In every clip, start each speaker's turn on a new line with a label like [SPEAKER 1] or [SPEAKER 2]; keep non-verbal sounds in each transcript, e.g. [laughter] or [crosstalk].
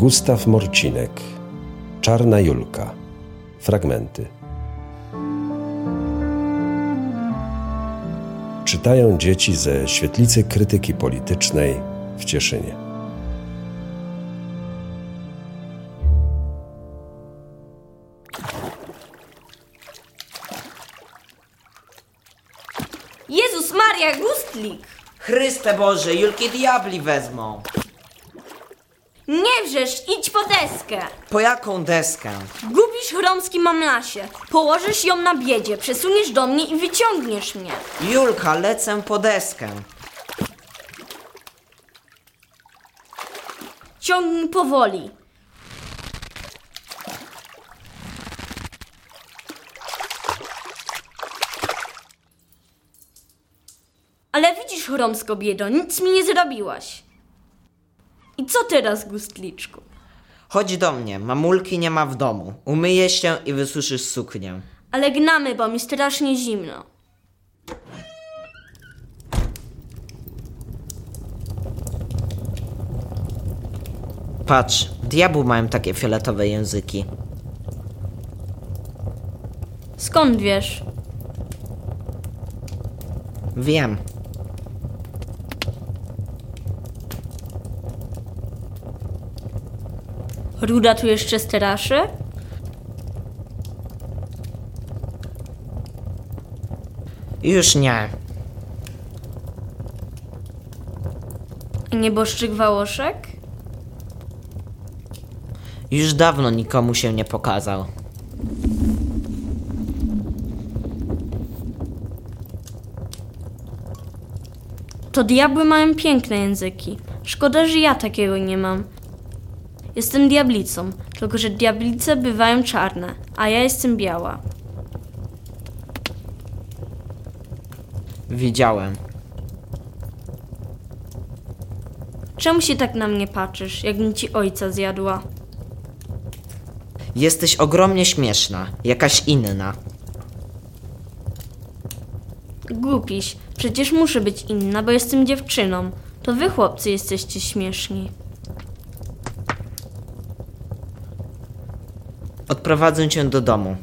[SPEAKER 1] Gustaw Morcinek, Czarna Julka. Fragmenty. Czytają dzieci ze świetlicy krytyki politycznej w Cieszynie.
[SPEAKER 2] Jezus Maria, Gustlik!
[SPEAKER 3] Chryste Boże, Julki diabli wezmą.
[SPEAKER 2] Nie wrzesz, idź po deskę!
[SPEAKER 3] Po jaką deskę?
[SPEAKER 2] Gubisz chromski mamlasie. Położysz ją na biedzie, przesuniesz do mnie i wyciągniesz mnie.
[SPEAKER 3] Julka, lecę po deskę.
[SPEAKER 2] Ciągnij powoli. Ale widzisz, chromsko biedo, nic mi nie zrobiłaś. I co teraz, Gustliczku?
[SPEAKER 3] Chodź do mnie, mamulki nie ma w domu. Umyję się i wysuszysz suknię.
[SPEAKER 2] Ale gnamy, bo mi strasznie zimno.
[SPEAKER 3] Patrz, diabły mają takie fioletowe języki.
[SPEAKER 2] Skąd wiesz?
[SPEAKER 3] Wiem.
[SPEAKER 2] Ruda tu jeszcze straszy?
[SPEAKER 3] Już nie.
[SPEAKER 2] Nieboszczyk Wałoszek?
[SPEAKER 3] Już dawno nikomu się nie pokazał.
[SPEAKER 2] To diabły mają piękne języki. Szkoda, że ja takiego nie mam. Jestem diablicą, tylko że diablice bywają czarne, a ja jestem biała.
[SPEAKER 3] Widziałem.
[SPEAKER 2] Czemu się tak na mnie patrzysz, jakbym ci ojca zjadła?
[SPEAKER 3] Jesteś ogromnie śmieszna, jakaś inna.
[SPEAKER 2] Głupiś, przecież muszę być inna, bo jestem dziewczyną. To wy, chłopcy, jesteście śmieszni.
[SPEAKER 3] Odprowadzę cię do domu.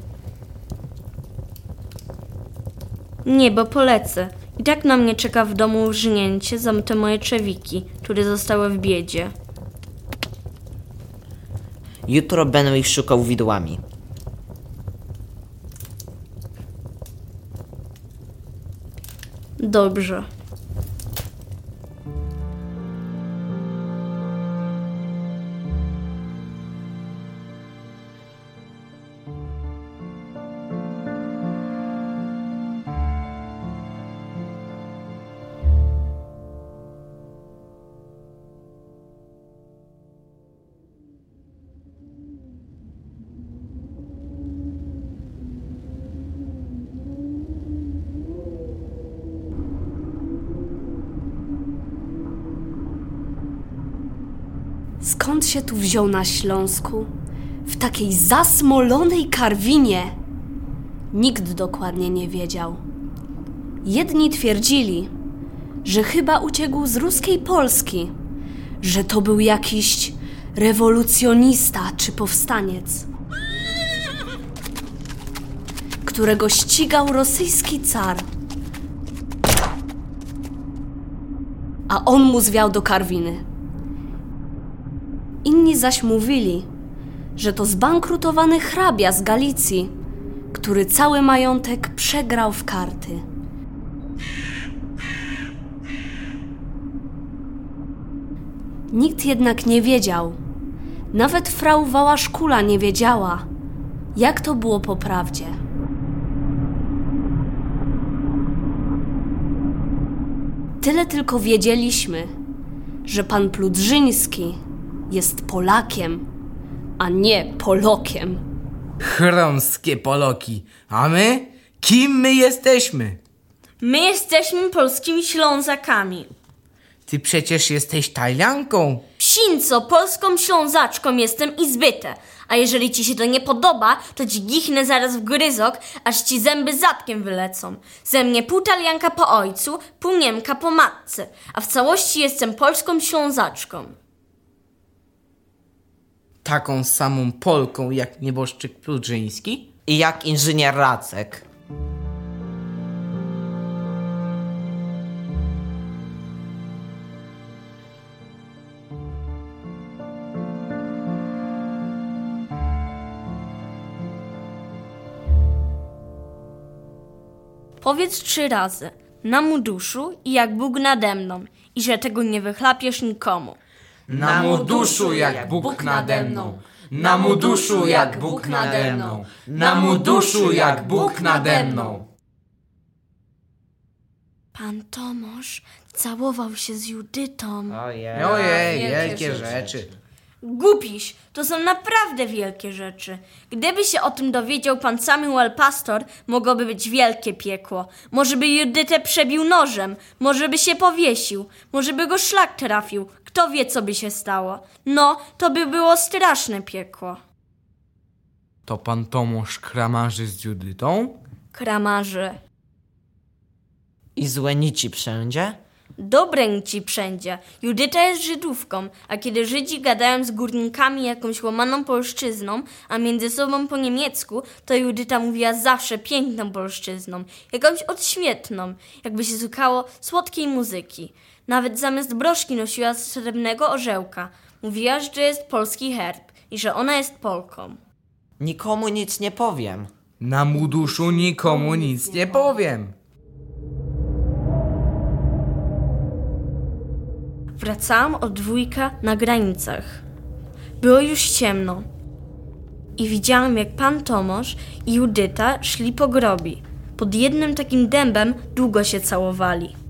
[SPEAKER 2] Nie, bo polecę. I tak na mnie czeka w domu żnięcie za te moje czewiki, które zostały w biedzie.
[SPEAKER 3] Jutro będę ich szukał widłami.
[SPEAKER 2] Dobrze.
[SPEAKER 4] Skąd się tu wziął na Śląsku? W takiej zasmolonej karwinie? Nikt dokładnie nie wiedział. Jedni twierdzili, że chyba uciekł z ruskiej Polski, że to był jakiś rewolucjonista czy powstaniec, którego ścigał rosyjski car. A on mu zwiał do karwiny. Inni zaś mówili, że to zbankrutowany hrabia z Galicji, który cały majątek przegrał w karty. Nikt jednak nie wiedział, nawet frau Wałaszkula nie wiedziała, jak to było po prawdzie. Tyle tylko wiedzieliśmy, że pan Pludrzyński jest Polakiem, a nie Polokiem.
[SPEAKER 5] Chromskie Poloki. A my? Kim my jesteśmy?
[SPEAKER 2] My jesteśmy polskimi Ślązakami.
[SPEAKER 5] Ty przecież jesteś Tajlanką.
[SPEAKER 2] Psinco, polską Ślązaczką jestem i zbyte. A jeżeli ci się to nie podoba, to ci gichnę zaraz w gryzok, aż ci zęby zatkiem wylecą. Ze mnie pół Talianka po ojcu, pół Niemka po matce, a w całości jestem polską Ślązaczką.
[SPEAKER 5] Taką samą Polką jak nieboszczyk Pludżyński?
[SPEAKER 3] I jak inżynier Racek.
[SPEAKER 2] Powiedz trzy razy. Na mu duszu i jak Bóg nade mną. I że tego nie wychlapiesz nikomu.
[SPEAKER 5] Na mu duszu jak Bóg nade mną. Na mu duszu jak Bóg nade mną. Na mu duszu jak Bóg nade mną.
[SPEAKER 2] Pan Tomasz całował się z Judytą.
[SPEAKER 3] Ojej.
[SPEAKER 5] Ojej,
[SPEAKER 4] wielkie
[SPEAKER 5] wielkie
[SPEAKER 4] rzeczy.
[SPEAKER 5] rzeczy.
[SPEAKER 2] Głupiś, to są naprawdę wielkie rzeczy. Gdyby się o tym dowiedział pan Samuel Pastor, mogłoby być wielkie piekło. Może by Judytę przebił nożem, może by się powiesił, może by go szlak trafił. Kto wie, co by się stało. No, to by było straszne piekło.
[SPEAKER 5] To pan Tomasz kramarzy z Judytą?
[SPEAKER 2] Kramarzy.
[SPEAKER 3] I złe nici wszędzie?
[SPEAKER 2] Dobre nici wszędzie. Judyta jest Żydówką, a kiedy Żydzi gadają z górnikami jakąś łamaną polszczyzną, a między sobą po niemiecku, to Judyta mówiła zawsze piękną polszczyzną, jakąś odświetną, jakby się słuchało słodkiej muzyki. Nawet zamiast broszki nosiła srebrnego orzełka. Mówiła, że to jest polski herb i że ona jest Polką.
[SPEAKER 3] Nikomu nic nie powiem.
[SPEAKER 5] Na mu duszu nikomu nic nie powiem.
[SPEAKER 2] Wracałam od dwójka na granicach. Było już ciemno. I widziałam, jak pan Tomasz i Judyta szli po grobi. Pod jednym takim dębem długo się całowali.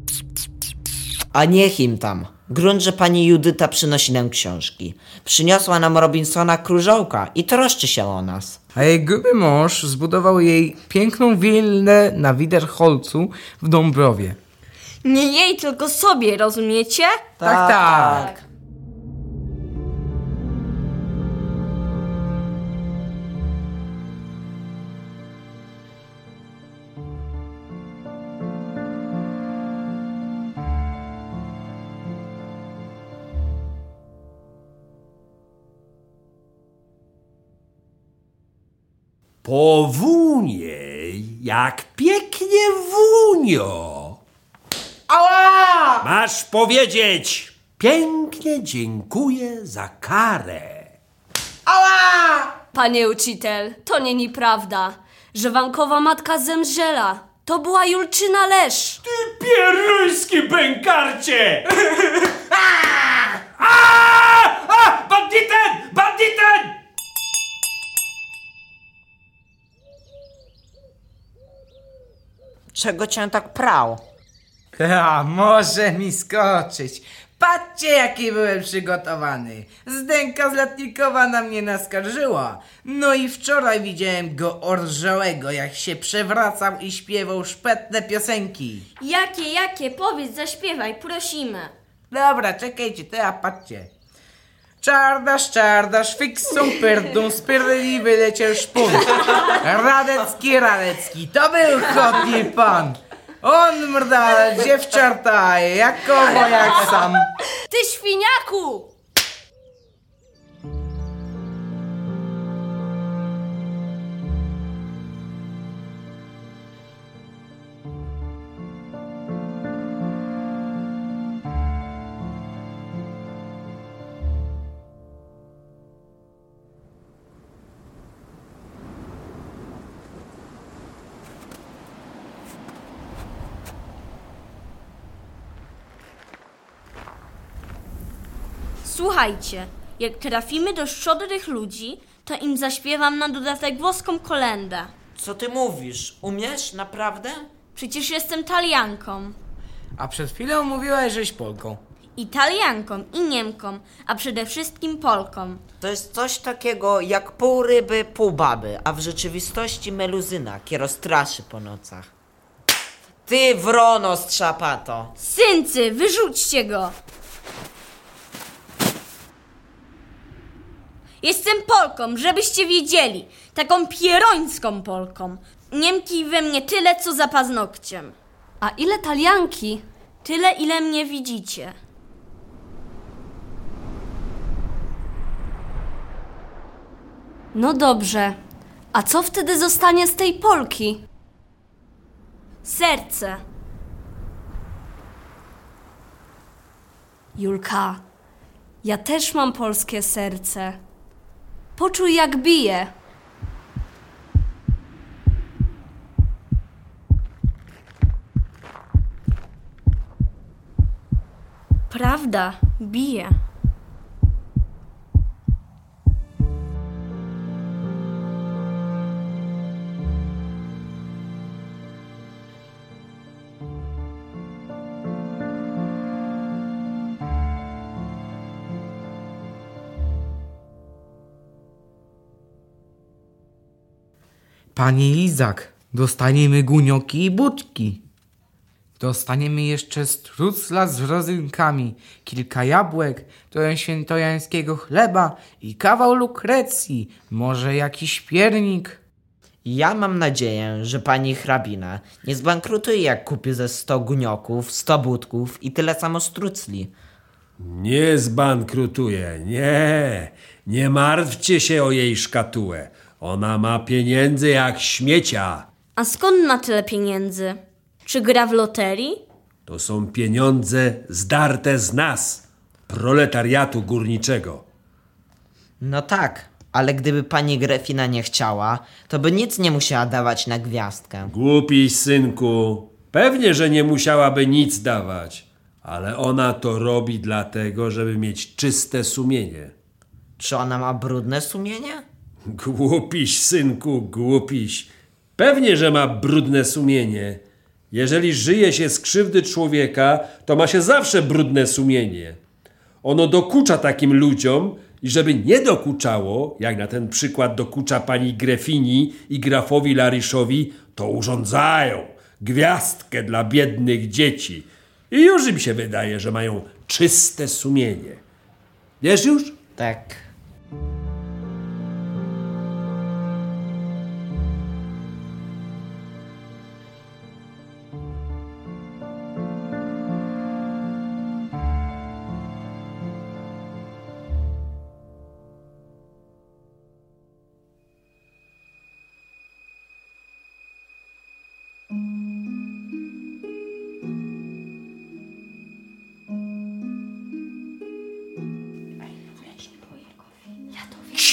[SPEAKER 3] A niech im tam. Grunt, że pani Judyta przynosi nam książki. Przyniosła nam Robinsona Krużołka i troszczy się o nas.
[SPEAKER 5] A jej gruby mąż zbudował jej piękną willę na Widerholcu w Dąbrowie.
[SPEAKER 2] Nie jej, tylko sobie, rozumiecie?
[SPEAKER 5] Tak, tak.
[SPEAKER 6] Powunie, jak pięknie wunio.
[SPEAKER 5] Ała!
[SPEAKER 6] Masz powiedzieć, pięknie dziękuję za karę.
[SPEAKER 5] Ała!
[SPEAKER 4] Panie ucitel, to nie nieprawda, że wankowa matka zemrzela. To była Julczyna Lesz.
[SPEAKER 6] Ty pieruński bękarcie! [laughs] A! A! Banditen! Banditen!
[SPEAKER 3] Czego cię tak prał? [laughs]
[SPEAKER 5] A, może mi skoczyć. Patrzcie, jaki byłem przygotowany. Zdenka z Latnikowa na mnie naskarżyła. No i wczoraj widziałem go orżałego, jak się przewracał i śpiewał szpetne piosenki.
[SPEAKER 2] Jakie, jakie? Powiedz, zaśpiewaj, prosimy.
[SPEAKER 5] Dobra, czekajcie, teraz patrzcie. Czardasz, czardasz, fiksą perdą, spyrli wyleciał szpun. Radecki, Radecki, to był chodni pan. On mrda, dziewczarta, jakowo jak sam.
[SPEAKER 4] Ty świniaku!
[SPEAKER 2] Słuchajcie, jak trafimy do szczodrych ludzi, to im zaśpiewam na dodatek włoską kolendę.
[SPEAKER 3] Co ty mówisz? Umiesz? Naprawdę?
[SPEAKER 2] Przecież jestem Talianką.
[SPEAKER 5] A przed chwilą mówiłaś, żeś Polką.
[SPEAKER 2] Italianką i Niemką, a przede wszystkim Polką.
[SPEAKER 3] To jest coś takiego jak pół ryby, pół baby, a w rzeczywistości meluzyna, kierostraszy po nocach. Ty wrono strzapato!
[SPEAKER 2] Syncy, wyrzućcie go! Jestem Polką, żebyście wiedzieli. Taką pierońską Polką. Niemki we mnie tyle, co za paznokciem.
[SPEAKER 4] A ile talianki?
[SPEAKER 2] Tyle, ile mnie widzicie.
[SPEAKER 4] No dobrze. A co wtedy zostanie z tej Polki?
[SPEAKER 2] Serce.
[SPEAKER 4] Julka, ja też mam polskie serce. Poczuj, jak bije.
[SPEAKER 2] Prawda, bije.
[SPEAKER 5] Panie Izak, dostaniemy gunioki i budki. Dostaniemy jeszcze strucla z rodzynkami, kilka jabłek, trochę świętojańskiego chleba i kawał lukrecji, może jakiś piernik.
[SPEAKER 3] Ja mam nadzieję, że pani hrabina nie zbankrutuje jak kupi ze 100 gunioków, 100 budków i tyle samo strucli.
[SPEAKER 6] Nie zbankrutuje, nie. Nie martwcie się o jej szkatułę. Ona ma pieniędzy jak śmiecia.
[SPEAKER 2] A skąd ma tyle pieniędzy? Czy gra w loterii?
[SPEAKER 6] To są pieniądze zdarte z nas, proletariatu górniczego.
[SPEAKER 3] No tak, ale gdyby pani Grefina nie chciała, to by nic nie musiała dawać na gwiazdkę.
[SPEAKER 6] Głupiś synku, pewnie, że nie musiałaby nic dawać, ale ona to robi dlatego, żeby mieć czyste sumienie.
[SPEAKER 3] Czy ona ma brudne sumienie?
[SPEAKER 6] Głupiś, synku, głupiś. Pewnie, że ma brudne sumienie. Jeżeli żyje się z krzywdy człowieka, to ma się zawsze brudne sumienie. Ono dokucza takim ludziom i żeby nie dokuczało, jak na ten przykład dokucza pani Grefini i grafowi Laryszowi, to urządzają gwiazdkę dla biednych dzieci. I już im się wydaje, że mają czyste sumienie. Wiesz już?
[SPEAKER 3] Tak.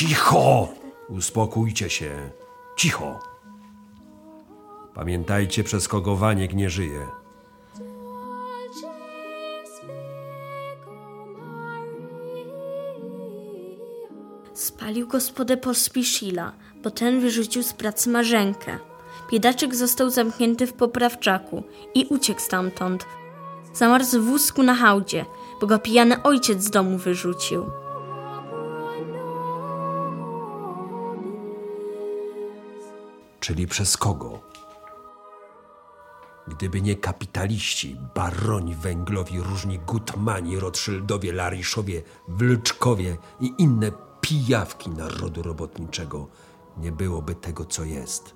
[SPEAKER 6] Cicho! Uspokójcie się. Cicho. Pamiętajcie, przez kogo Waniek nie żyje.
[SPEAKER 2] Spalił gospodę Pospiszila, bo ten wyrzucił z pracy marzenkę. Biedaczek został zamknięty w poprawczaku i uciekł stamtąd. Zamarł w wózku na hałdzie, bo go pijany ojciec z domu wyrzucił.
[SPEAKER 6] Czyli przez kogo? Gdyby nie kapitaliści, baroni węglowi, różni Gutmani, Rothschildowie, Lariszowie, Wlczkowie i inne pijawki narodu robotniczego, nie byłoby tego, co jest.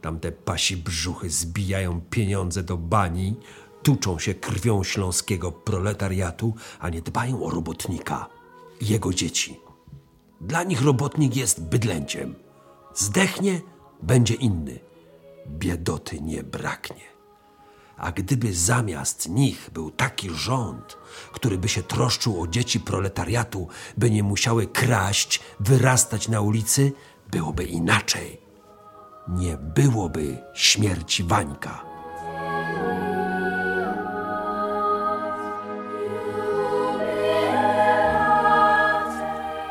[SPEAKER 6] Tamte pasi brzuchy zbijają pieniądze do bani, tuczą się krwią śląskiego proletariatu, a nie dbają o robotnika i jego dzieci. Dla nich robotnik jest bydlęciem. Zdechnie, będzie inny. Biedoty nie braknie. A gdyby zamiast nich był taki rząd, który by się troszczył o dzieci proletariatu, by nie musiały kraść, wyrastać na ulicy, byłoby inaczej. Nie byłoby śmierci Wańka.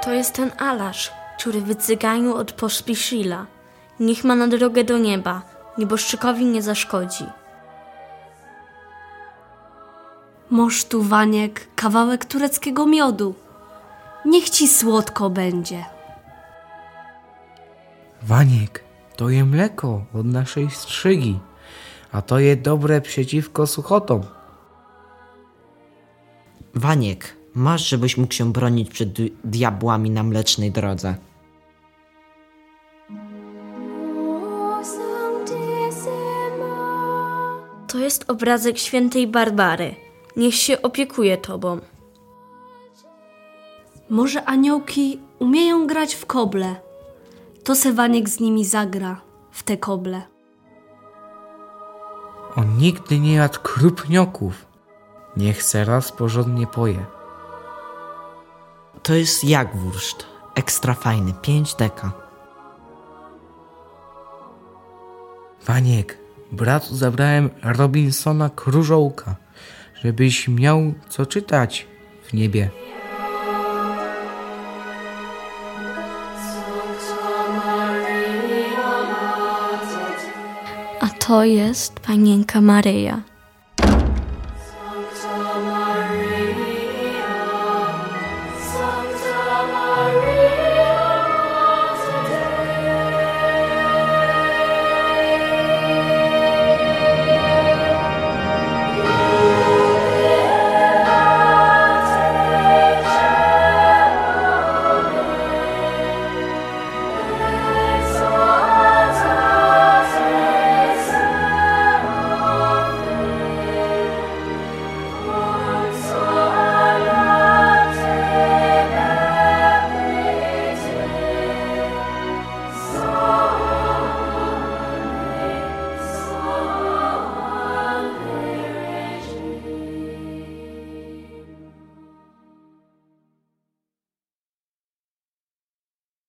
[SPEAKER 2] To jest ten Alasz, który wycyganił od Pospiszila. Niech ma na drogę do nieba, nieboszczykowi nie zaszkodzi.
[SPEAKER 4] Moż tu, Waniek, kawałek tureckiego miodu. Niech ci słodko będzie.
[SPEAKER 5] Waniek, to je mleko od naszej strzygi, a to je dobre przeciwko suchotom.
[SPEAKER 3] Waniek, masz, żebyś mógł się bronić przed di- diabłami na mlecznej drodze.
[SPEAKER 2] Jest obrazek świętej Barbary. Niech się opiekuje tobą.
[SPEAKER 4] Może aniołki umieją grać w koble. to Sewaniek z nimi zagra w te koble.
[SPEAKER 5] On nigdy nie jadł krupnioków. Niech se raz porządnie poje.
[SPEAKER 3] To jest jak wurszt. Ekstra fajny, 5 deka.
[SPEAKER 5] Waniek, bratu zabrałem Robinsona Krużołka, żebyś miał co czytać w niebie.
[SPEAKER 2] A to jest panienka Maryja.